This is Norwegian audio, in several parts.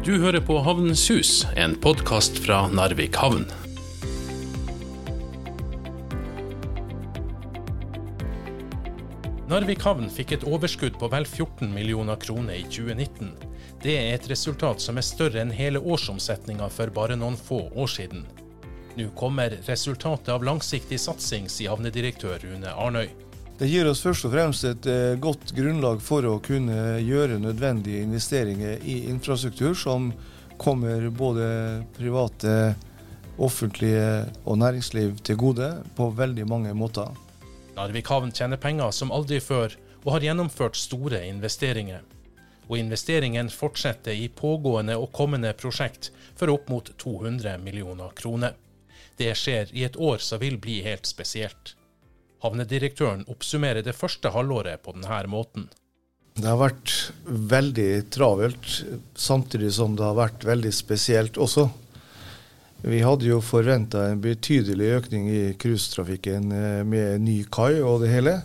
Du hører på Havnens hus, en podkast fra Narvik havn. Narvik havn fikk et overskudd på vel 14 millioner kroner i 2019. Det er et resultat som er større enn hele årsomsetninga for bare noen få år siden. Nå kommer resultatet av langsiktig satsing, sier havnedirektør Rune Arnøy. Det gir oss først og fremst et eh, godt grunnlag for å kunne gjøre nødvendige investeringer i infrastruktur som kommer både private, offentlige og næringsliv til gode på veldig mange måter. Narvik havn tjener penger som aldri før, og har gjennomført store investeringer. Og investeringen fortsetter i pågående og kommende prosjekt for opp mot 200 millioner kroner. Det skjer i et år som vil bli helt spesielt. Havnedirektøren oppsummerer det første halvåret på denne måten. Det har vært veldig travelt, samtidig som det har vært veldig spesielt også. Vi hadde jo forventa en betydelig økning i cruisetrafikken eh, med ny kai og det hele.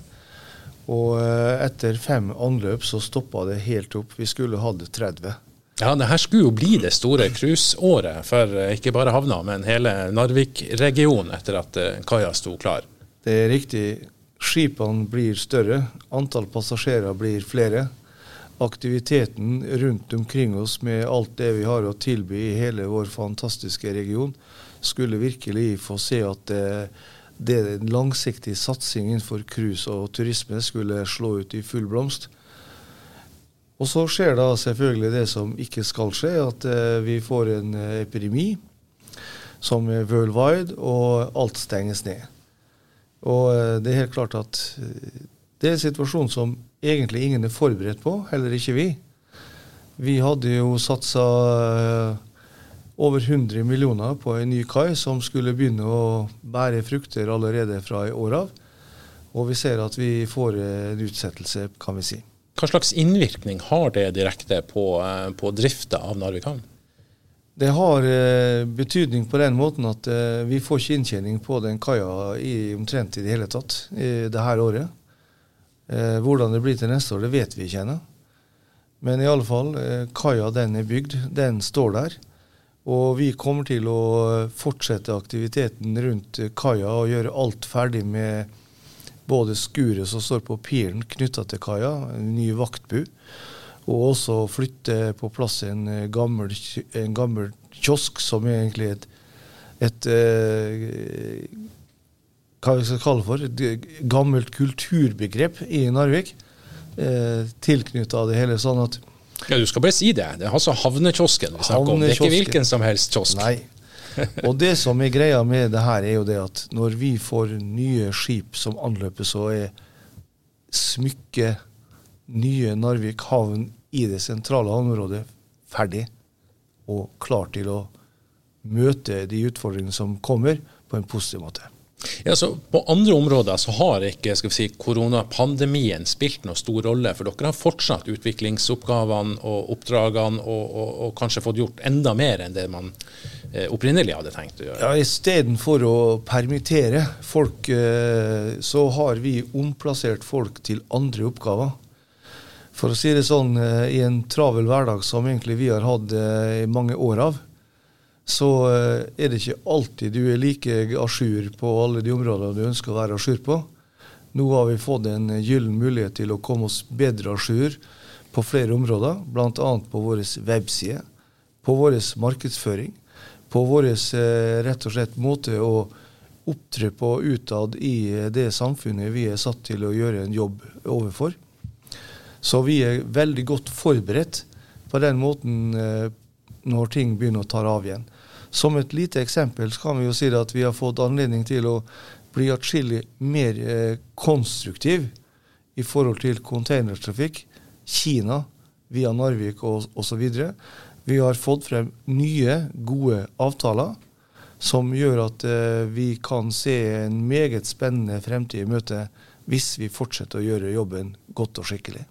Og eh, etter fem anløp så stoppa det helt opp. Vi skulle hatt 30. Ja, det her skulle jo bli det store cruiseåret for eh, ikke bare havna, men hele Narvik-regionen etter at kaia sto klar. Det er riktig. Skipene blir større, antall passasjerer blir flere. Aktiviteten rundt omkring oss med alt det vi har å tilby i hele vår fantastiske region, skulle virkelig få se at det, det langsiktig satsing innenfor cruise og turisme skulle slå ut i full blomst. Og så skjer da selvfølgelig det som ikke skal skje, at eh, vi får en eh, epidemi som er worldwide, og alt stenges ned. Og eh, det er helt klart at eh, det er en situasjon som egentlig ingen er forberedt på, heller ikke vi. Vi hadde jo satsa eh, over 100 millioner på en ny kai som skulle begynne å bære frukter allerede fra i år av. Og vi ser at vi får en utsettelse, kan vi si. Hva slags innvirkning har det direkte på, på drifta av Narvik havn? Det har eh, betydning på den måten at eh, vi får ikke inntjening på den kaia i, omtrent i det hele tatt i det her året. Eh, hvordan det blir til neste år, det vet vi ikke ennå. Men i alle fall, eh, kaia den er bygd, den står der. Og vi kommer til å fortsette aktiviteten rundt kaia og gjøre alt ferdig med både skuret som står på piren knytta til kaia, ny vaktbu og også flytte på plass en eh, gammel, en gammel kiosk, som er egentlig et, et eh, hva vi skal kalle for, et gammelt kulturbegrep i Narvik. Eh, Tilknytta det hele. sånn at ja, Du skal bare si det. Det er altså havnekiosken vi snakker om. Det er ikke hvilken som helst kiosk. Nei. Og det som er greia med det her, er jo det at når vi får nye skip som anløper, så er smykket nye Narvik havn i det sentrale havneområdet ferdig og klar til å møte de utfordringene som kommer, på en positiv måte. Ja, så På andre områder så har ikke skal vi si, koronapandemien spilt noen stor rolle, for dere har fortsatt utviklingsoppgavene og oppdragene og, og, og kanskje fått gjort enda mer enn det man eh, opprinnelig hadde tenkt å gjøre? Ja, Istedenfor å permittere folk, eh, så har vi omplassert folk til andre oppgaver. For å si det sånn, eh, i en travel hverdag som egentlig vi har hatt eh, i mange år av, så eh, er det ikke alltid du er like à jour på alle de områdene du ønsker å være à jour på. Nå har vi fått en gyllen mulighet til å komme oss bedre à jour på flere områder, bl.a. på vår webside, på vår markedsføring, på vår rett og slett måte å opptre på utad i det samfunnet vi er satt til å gjøre en jobb overfor. Så vi er veldig godt forberedt på den måten eh, når ting begynner å ta av igjen. Som et lite eksempel kan vi jo si at vi har fått anledning til å bli atskillig mer eh, konstruktiv i forhold til containertrafikk. Kina via Narvik osv. Vi har fått frem nye, gode avtaler som gjør at eh, vi kan se en meget spennende fremtid i møte hvis vi fortsetter å gjøre jobben godt og skikkelig.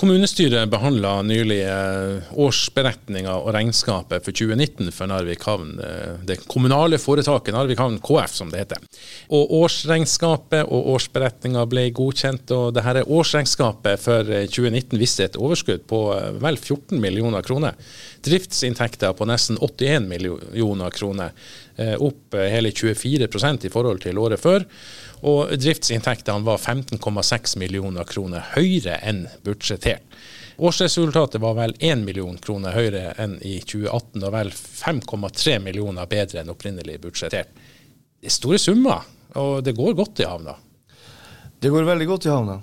Kommunestyret behandla nylig eh, årsberetninga og regnskapet for 2019 for Narvik havn. Eh, det kommunale foretaket Narvik havn KF, som det heter. Og Årsregnskapet og årsberetninga ble godkjent. og dette Årsregnskapet for 2019 eh, viste et overskudd på vel 14 millioner kroner. Driftsinntekter på nesten 81 millioner kroner, opp hele 24% i forhold til året før. Og driftsinntektene var 15,6 millioner kroner høyere enn budsjettert. Årsresultatet var vel 1 million kroner høyere enn i 2018, og vel 5,3 millioner bedre enn opprinnelig budsjettert. Det er store summer, og det går godt i havna? Det går veldig godt i havna.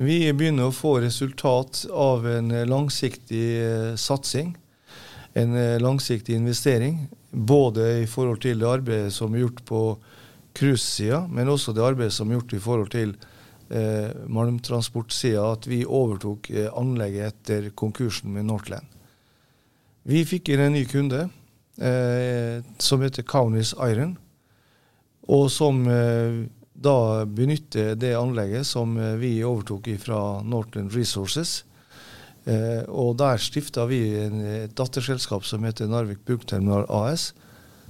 Vi begynner å få resultat av en langsiktig eh, satsing. En eh, langsiktig investering. Både i forhold til det arbeidet som er gjort på cruisesida, men også det arbeidet som er gjort i forhold til eh, malmtransportsida, at vi overtok eh, anlegget etter konkursen med Northland. Vi fikk inn en ny kunde eh, som heter Kaunis Iron, og som eh, da benytter det anlegget som eh, vi overtok fra Northland Resources. Eh, og der stifta vi en, et datterselskap som heter Narvik Brukterminal AS,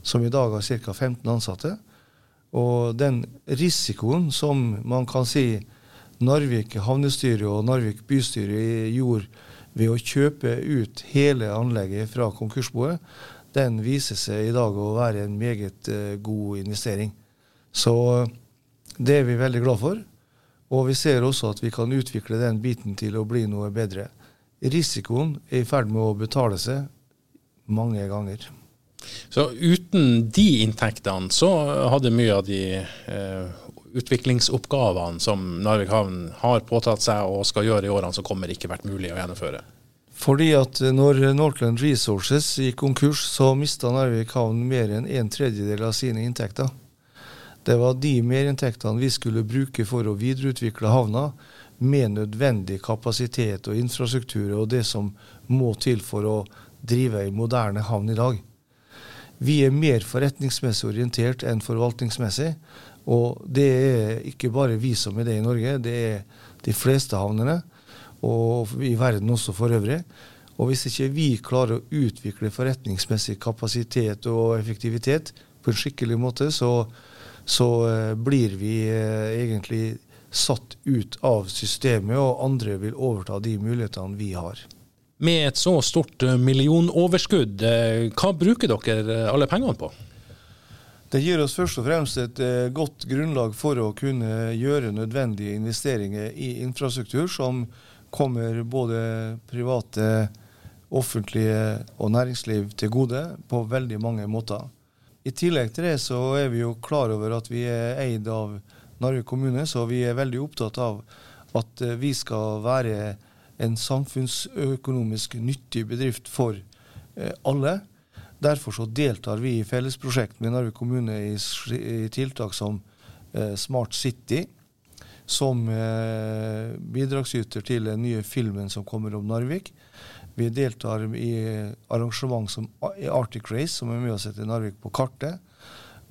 som i dag har ca. 15 ansatte. Og den risikoen som man kan si Narvik havnestyre og Narvik bystyre gjorde ved å kjøpe ut hele anlegget fra konkursboet, den viser seg i dag å være en meget uh, god investering. Så det er vi veldig glad for. Og vi ser også at vi kan utvikle den biten til å bli noe bedre. Risikoen er i ferd med å betale seg mange ganger. Så uten de inntektene så hadde mye av de eh, utviklingsoppgavene som Narvik havn har påtatt seg og skal gjøre i årene som kommer, ikke vært mulig å gjennomføre. Fordi at når Northland Resources gikk konkurs, så mista Narvik havn mer enn en tredjedel av sine inntekter. Det var de merinntektene vi skulle bruke for å videreutvikle havna, med nødvendig kapasitet og infrastruktur og det som må til for å drive en moderne havn i dag. Vi er mer forretningsmessig orientert enn forvaltningsmessig. Og det er ikke bare vi som er det i Norge, det er de fleste havnene, og i verden også for øvrig. Og hvis ikke vi klarer å utvikle forretningsmessig kapasitet og effektivitet på en skikkelig måte, så, så uh, blir vi uh, egentlig satt ut av systemet, og andre vil overta de mulighetene vi har. Med et så stort eh, millionoverskudd, eh, hva bruker dere eh, alle pengene på? Det gir oss først og fremst et godt grunnlag for å kunne gjøre nødvendige investeringer i infrastruktur som kommer både private, offentlige og næringsliv til gode på veldig mange måter. I tillegg til det så er vi jo klar over at vi er eid av Narvik kommune, så vi er veldig opptatt av at vi skal være en samfunnsøkonomisk nyttig bedrift for eh, alle. Derfor så deltar vi i fellesprosjekt med Narvik kommune i, tiltak som eh, Smart City, som eh, bidragsyter til den nye filmen som kommer om Narvik. Vi deltar i arrangement som Arctic Race, som er med å sette Narvik på kartet.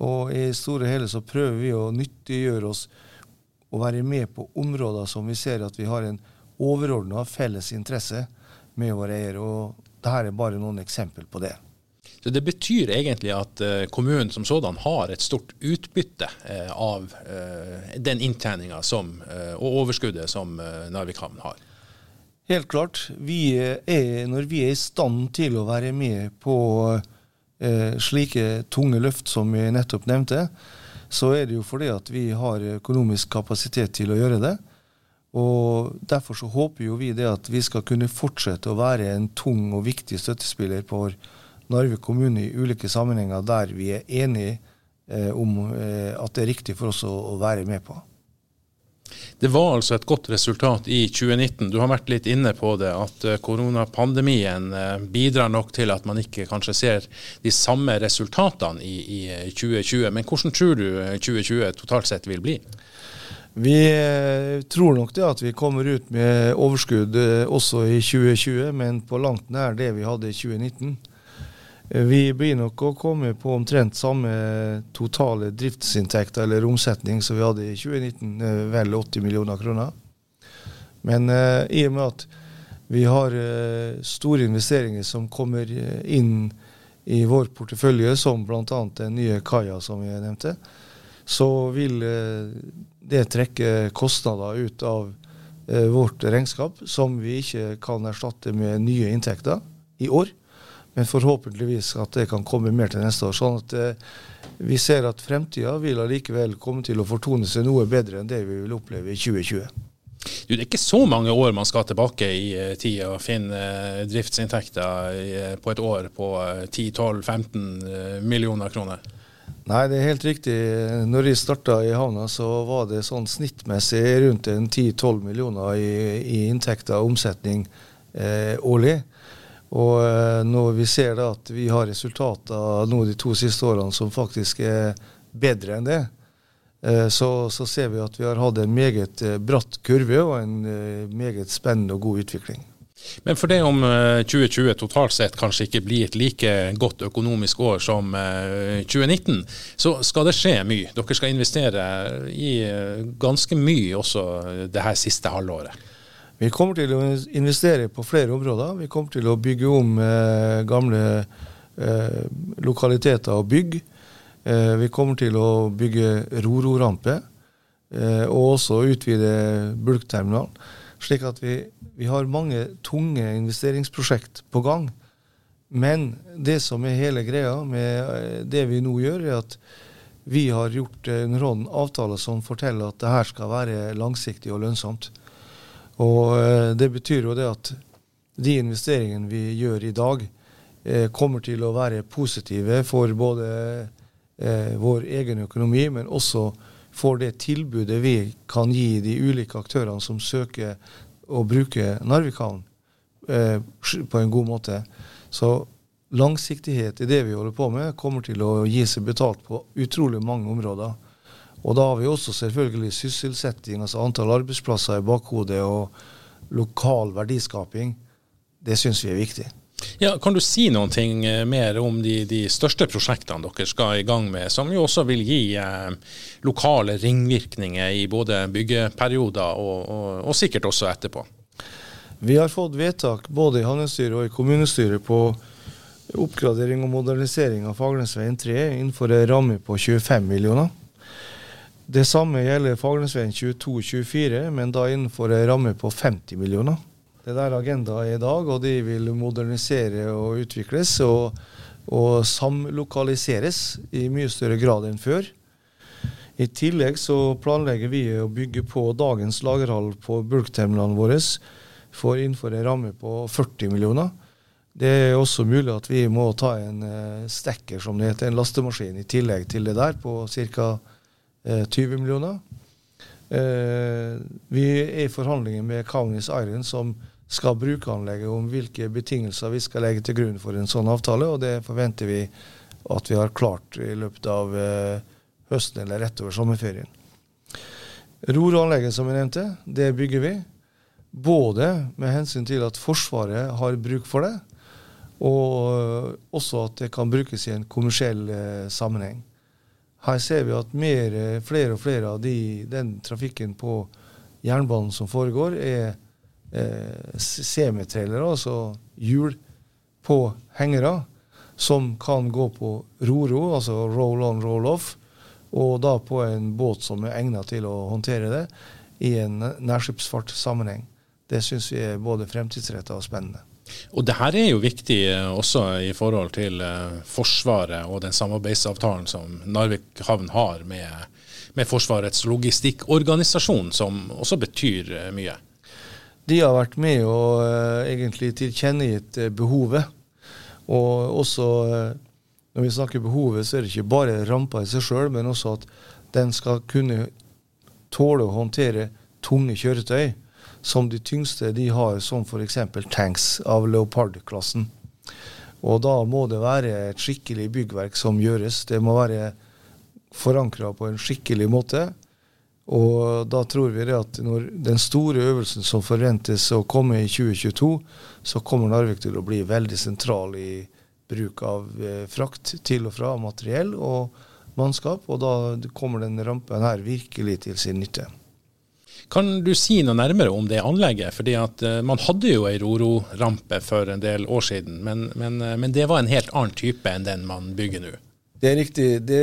Og i store hele så prøver vi å nyttiggjøre oss og være med på områder som vi ser at vi har en overordna felles interesse med våre eiere. og Dette er bare noen eksempel på det. Så Det betyr egentlig at uh, kommunen som sådan har et stort utbytte uh, av uh, den inntjeninga og overskuddet som Narvik havn har? Helt klart. Vi er, når vi er i stand til å være med på slike tunge løft som vi nettopp nevnte, så er det jo fordi at vi har økonomisk kapasitet til å gjøre det. Og Derfor så håper jo vi det at vi skal kunne fortsette å være en tung og viktig støttespiller for Narvik kommune i ulike sammenhenger der vi er enige eh, om eh, at det er riktig for oss å, å, være med på. Det var altså et godt resultat i 2019. Du har vært litt inne på det, at eh, koronapandemien eh, bidrar nok til at man ikke kanskje ser de samme resultatene i, i 2020. Men hvordan tror du 2020 totalt sett vil bli? Vi eh, tror nok det at vi kommer ut med overskudd eh, også i 2020, men på langt nær det vi hadde i 2019. Eh, vi blir nok å komme på omtrent samme totale driftsinntekter eller omsetning som vi hadde i 2019, vel 80 millioner kroner. Men uh, i og med at vi har uh, store investeringer som kommer inn i vår portefølje, som bl.a. den nye kaia som jeg nevnte, så vil uh, det trekker kostnader ut av vårt regnskap som vi ikke kan erstatte med nye inntekter i år. Men forhåpentligvis at det kan komme mer til neste år. Sånn at vi ser at fremtida vil allikevel komme til å fortone seg noe bedre enn det vi vil oppleve i 2020. Du, det er ikke så mange år man skal tilbake i uh, tid og finne driftsinntekter på et år på 10-12-15 millioner kroner? Nei, det er helt riktig. Når jeg starta i havna, så var det sånn snittmessig rundt 10-12 millioner i, i inntekter og omsetning årlig. Og eh, når vi ser at vi har resultater nå de to siste årene som faktisk er bedre enn det, eh, så, så ser vi at vi har hatt en meget eh, bratt kurve og en meget spennende og god utvikling. Men for det om 2020 totalt sett kanskje ikke blir et like godt økonomisk år som 2019, så skal det skje mye. Dere skal investere i ganske mye også det her siste halvåret. Vi kommer til å investere på flere områder. Vi kommer til å bygge om eh, gamle eh, lokaliteter og bygg. Eh, vi kommer til å bygge Roro-rampe, eh, og også utvide bulkterminalen. Slik at vi, vi, har mange tunge investeringsprosjekt på gang. Men det som er hele greia med eh, det vi nå gjør, er at vi har gjort en råd avtale som forteller at det her skal være langsiktig og lønnsomt. Og eh, det betyr jo det at de investeringene vi gjør i dag, eh, kommer til å være positive for både vår egen økonomi, men også for det tilbudet vi kan gi de ulike aktørene som søker å bruke Narvikhavn på en god måte. Så langsiktighet i det vi holder på med, kommer til å gi seg betalt på utrolig mange områder. Og da har vi også selvfølgelig sysselsetting, altså antall arbeidsplasser i bakhodet og lokal verdiskaping. Det syns vi er viktig. Ja, kan du si noen ting eh, mer om de, de, største prosjektene dere skal i gang med, som jo også vil gi eh, lokale ringvirkninger i både byggeperioder og, og, og, sikkert også etterpå? Vi har fått vedtak både i handelsstyret og i kommunestyret på oppgradering og modernisering av Fagernesveien 3 innenfor en ramme på 25 millioner. Det samme gjelder Fagernesveien 22-24, men da innenfor en ramme på 50 millioner. Det der agendaen i dag, og de vil modernisere og utvikles og, og samlokaliseres i mye større grad enn før. I tillegg så planlegger vi å bygge på dagens lagerhall på bulkterminalen vår for innenfor en ramme på 40 millioner. Det er også mulig at vi må ta en eh, stekker, som det heter, en lastemaskin, i tillegg til det der, på ca. 20 eh, millioner. Eh, vi er i forhandlinger med Kaunis Iron, som skal bruke anlegget, om hvilke betingelser vi skal legge til grunn for en sånn avtale. og Det forventer vi at vi har klart i løpet av eh, høsten eller rett over sommerferien. Roranlegget som jeg nevnte, det bygger vi. Både med hensyn til at Forsvaret har bruk for det, og også at det kan brukes i en kommersiell sammenheng. Her ser vi at mer, eh, flere og flere av de, den trafikken på jernbanen som foregår, er eh, semitrailere, altså hjul på hengere, som kan gå på roro, altså roll on, roll off, og da på en båt som er egnet til å håndtere det i en nærskipsfartssammenheng. Det syns vi er både fremtidsrettet og spennende. Og det her er jo viktig eh, også i forhold til eh, Forsvaret og den samarbeidsavtalen som Narvik havn har med, med Forsvarets logistikkorganisasjon, som også betyr eh, mye. De har vært med og uh, egentlig tilkjennegitt uh, behovet. Og også uh, når vi snakker behovet, så er det ikke bare rampa i seg sjøl, men også at den skal kunne tåle å håndtere tunge kjøretøy som de tyngste de har, som f.eks. tanks av Leopard-klassen. Og da må det være et skikkelig byggverk som gjøres. Det må være forankra på en skikkelig måte. Og da tror vi at når den store øvelsen som forventes å komme i 2022, så kommer Narvik til å bli veldig sentral i bruk av eh, frakt til og fra materiell og mannskap. Og da kommer den rampen her virkelig til sin nytte. Kan du si noe nærmere om det anlegget? Fordi at uh, Man hadde jo ei Roro-rampe for en del år siden, men, men, uh, men, det var en helt annen type enn den man bygger nå? Det er riktig. Det,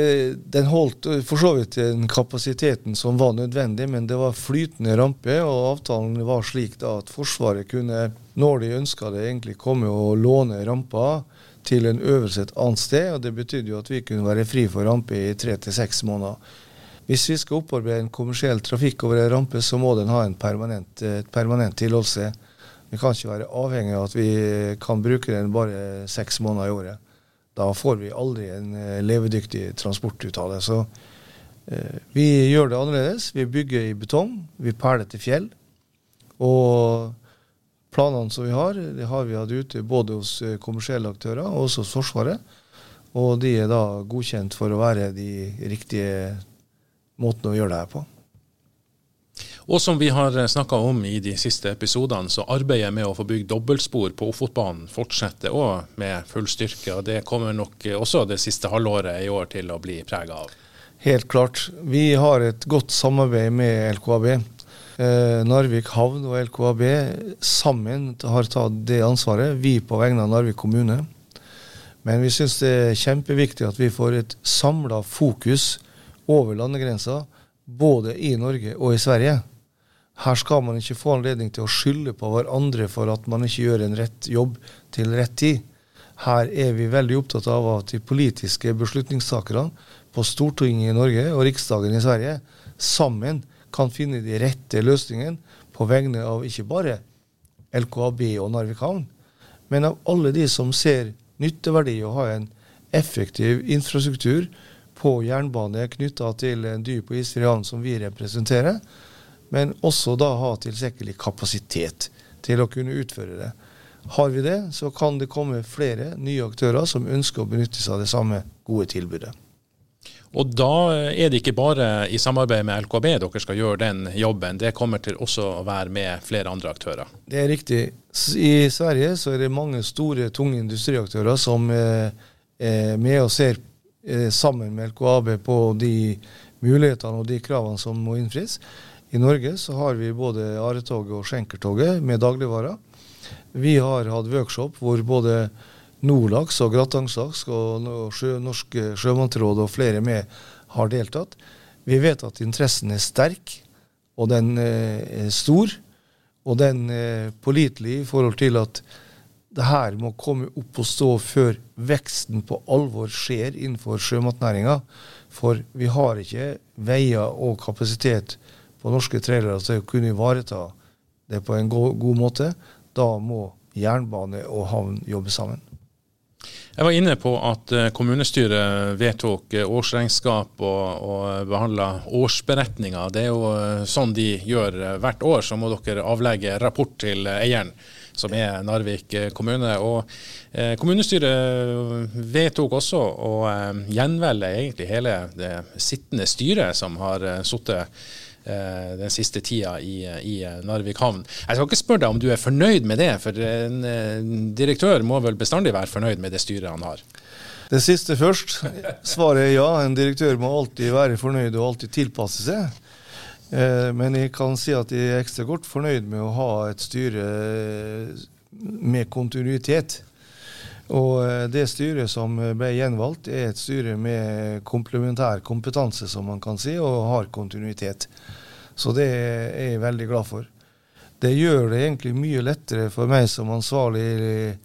den holdt for så vidt den kapasiteten som var nødvendig, men det var flytende rampe, og avtalen var slik da at Forsvaret kunne, når de ønska det, egentlig komme og låne rampa til en øvelse et annet sted. og Det betydde jo at vi kunne være fri for rampe i tre til seks måneder. Hvis vi skal opparbeide en kommersiell trafikk over en rampe, så må den ha en permanent, et permanent tilholdssted. Vi kan ikke være avhengig av at vi kan bruke den bare seks måneder i året. Da får vi aldri en eh, levedyktig transport ut av det. Så eh, vi gjør det annerledes. Vi bygger i betong. Vi perler til fjell. Og planene som vi har, det har vi hatt ute både hos eh, kommersielle aktører og også hos Forsvaret. Og de er da godkjent for å være de riktige måtene å gjøre det her på. Og som vi har snakka om i de siste episodene, så arbeidet med å få bygd dobbeltspor på Ofotbanen fortsetter òg med full styrke. og Det kommer nok også det siste halvåret i år til å bli prega av. Helt klart. Vi har et godt samarbeid med LKAB. Eh, Narvik havn og LKAB sammen har tatt det ansvaret, vi på vegne av Narvik kommune. Men vi syns det er kjempeviktig at vi får et samla fokus over landegrensa, både i Norge og i Sverige. Her skal man ikke få anledning til å skylde på hverandre for at man ikke gjør en rett jobb til rett tid. Her er vi veldig opptatt av at de politiske beslutningstakerne på Stortinget i Norge og Riksdagen i Sverige sammen kan finne de rette løsningene på vegne av ikke bare LKAB og Narvik havn, men av alle de som ser nytteverdi å ha en effektiv infrastruktur på jernbane knytta til en dyp og isfri havn som vi representerer, men også da ha tilstrekkelig kapasitet til å kunne utføre det. Har vi det, så kan det komme flere nye aktører som ønsker å benytte seg av det samme gode tilbudet. Og da er det ikke bare i samarbeid med LKB dere skal gjøre den jobben, det kommer til også å være med flere andre aktører? Det er riktig. I Sverige så er det mange store, tunge industriaktører som eh, er med og ser Eh, sammen med LKAB på de mulighetene og de kravene som må innfris. I Norge så har vi både Aretoget og Skjenkertoget med dagligvarer. Vi har hatt workshop hvor både Nordlaks og Gratangslaks og sjø, Norske Sjømannsråd og flere med har deltatt. Vi vet at interessen er sterk, og den eh, er stor. Og den er pålitelig i forhold til at det her må komme opp og stå før veksten på alvor skjer innenfor sjømatnæringa. For vi har ikke veier og kapasitet på norske trailere til å kunne ivareta det på en god, god måte. Da må jernbane og havn jobbe sammen. Jeg var inne på at eh, kommunestyret vedtok eh, årsregnskap og, og behandla årsberetninger. Det er jo eh, sånn de gjør hvert år. Så må dere avlegge rapport til eieren som er Narvik kommune. Og eh, Kommunestyret vedtok også å eh, gjenvelge egentlig hele det sittende styret som har eh, sittet eh, den siste tida i, i, Narvik havn. Jeg skal ikke spørre deg om du er fornøyd med det, for en eh, direktør må vel bestandig være fornøyd med det styret han har? Det siste først. Svaret er ja. En direktør må alltid være fornøyd og alltid tilpasse seg. Eh, men jeg kan si at jeg er ekstra godt fornøyd med å ha et styre eh, med kontinuitet. Og eh, det styret som ble gjenvalgt, er et styre med komplementær kompetanse, som man kan si, og har kontinuitet. Så det er jeg veldig glad for. Det gjør det egentlig mye lettere for meg som ansvarlig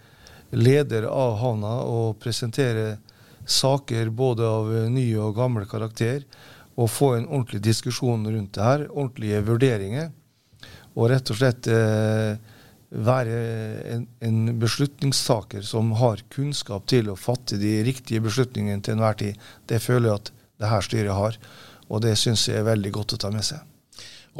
leder av havna å presentere saker både av ny og gammel karakter og få en ordentlig diskusjon rundt det her, ordentlige vurderinger. Og rett og slett eh, være en, en, beslutningstaker som har kunnskap til å fatte de riktige beslutningene til enhver tid. Det føler jeg at det her styret har, og det syns jeg er veldig godt å ta med seg.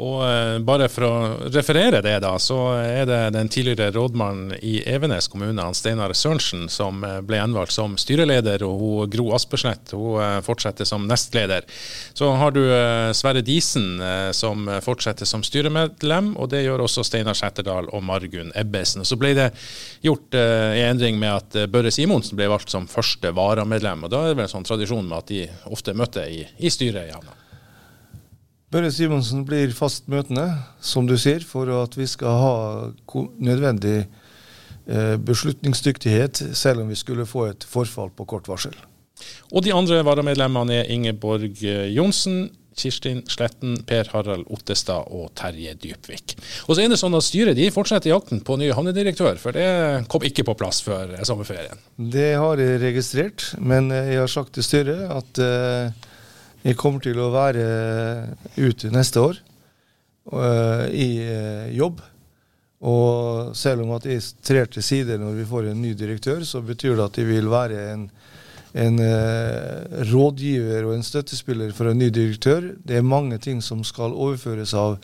Og eh, bare for å referere det, da, så er det den tidligere rådmannen i Evenes kommune, Steinar Sørensen, som eh, ble gjenvalgt som styreleder, og hun, Gro Aspersnett hun eh, fortsetter som nestleder. Så har du Sverre Disen som fortsetter som styremedlem, og det gjør også Steinar Sætterdal og Margunn Ebbesen. Så ble det gjort en endring med at Børre Simonsen ble valgt som første varamedlem, og da er det vel en sånn tradisjon med at de ofte møter i, i styret. Ja. Børre Simonsen blir fast møtende, som du sier, for at vi skal ha nødvendig eh, beslutningsdyktighet, selv om vi skulle få et forfall på kort varsel. Og de andre varamedlemmene er Ingeborg eh, Johnsen, Kirstin Sletten, Per Harald Ottestad og Terje Dypvik. Og så er det sånn at Styret de fortsetter jakten på ny havnedirektør, for det kom ikke på plass før sommerferien. Det har jeg registrert, men jeg har sagt til styret at uh, jeg kommer til å være ute neste år uh, i uh, jobb. Og selv om at jeg trer til side når vi får en ny direktør, så betyr det at jeg vil være en, en uh, rådgiver og en støttespiller for en ny direktør. Det er mange ting som skal overføres av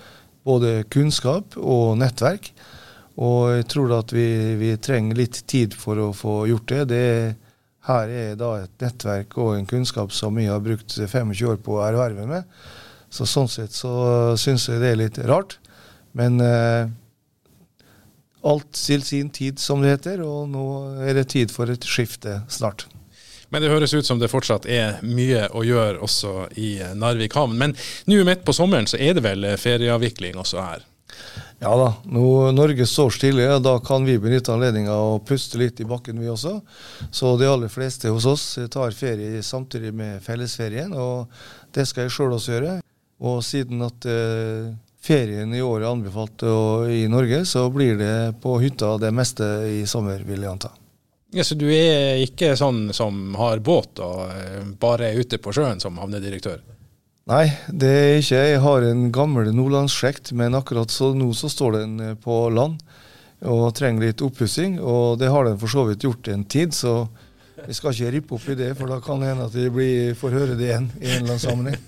både kunnskap og nettverk. Og jeg tror at vi, vi trenger litt tid for å få gjort det. Det er her er da et nettverk og en kunnskap som vi har brukt 25 år på å erverve med. Så sånn sett så syns jeg det er litt rart. Men eh, alt til sin tid, som det heter, og nå er det tid for et skifte snart. Men det høres ut som det fortsatt er mye å gjøre også i Narvik havn. Men nå midt på sommeren så er det vel ferieavvikling også her? Ja da. Når Norge står stille, da kan vi benytte anledninga og puste litt i bakken, vi også. Så de aller fleste hos oss tar ferie samtidig med fellesferien, og det skal jeg sjøl også gjøre. Og siden at eh, ferien i år er anbefalt i Norge, så blir det på hytta det meste i sommer, vil jeg anta. Ja, Så du er ikke sånn som har båt og eh, bare er ute på sjøen som havnedirektør? Nei, det er ikke. Jeg har en gammel nordlandsslekt, men akkurat så nå så står den eh, på land og trenger litt oppussing. Og det har den for så vidt gjort en tid, så jeg skal ikke rippe opp i det, for da kan det hende at jeg får høre det igjen i en eller annen sammenheng.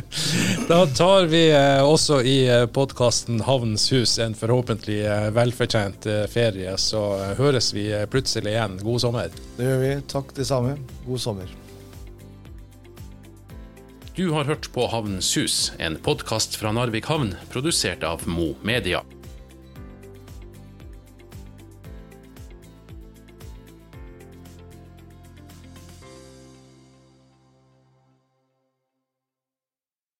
da tar vi eh, også i eh, podkasten Havnens hus en forhåpentlig velfortjent ferie, så høres vi plutselig igjen. God sommer. Det gjør vi. Takk det samme. God sommer. Du har hørt på Havnens hus, en podkast fra Narvik havn, produsert av Mo Media.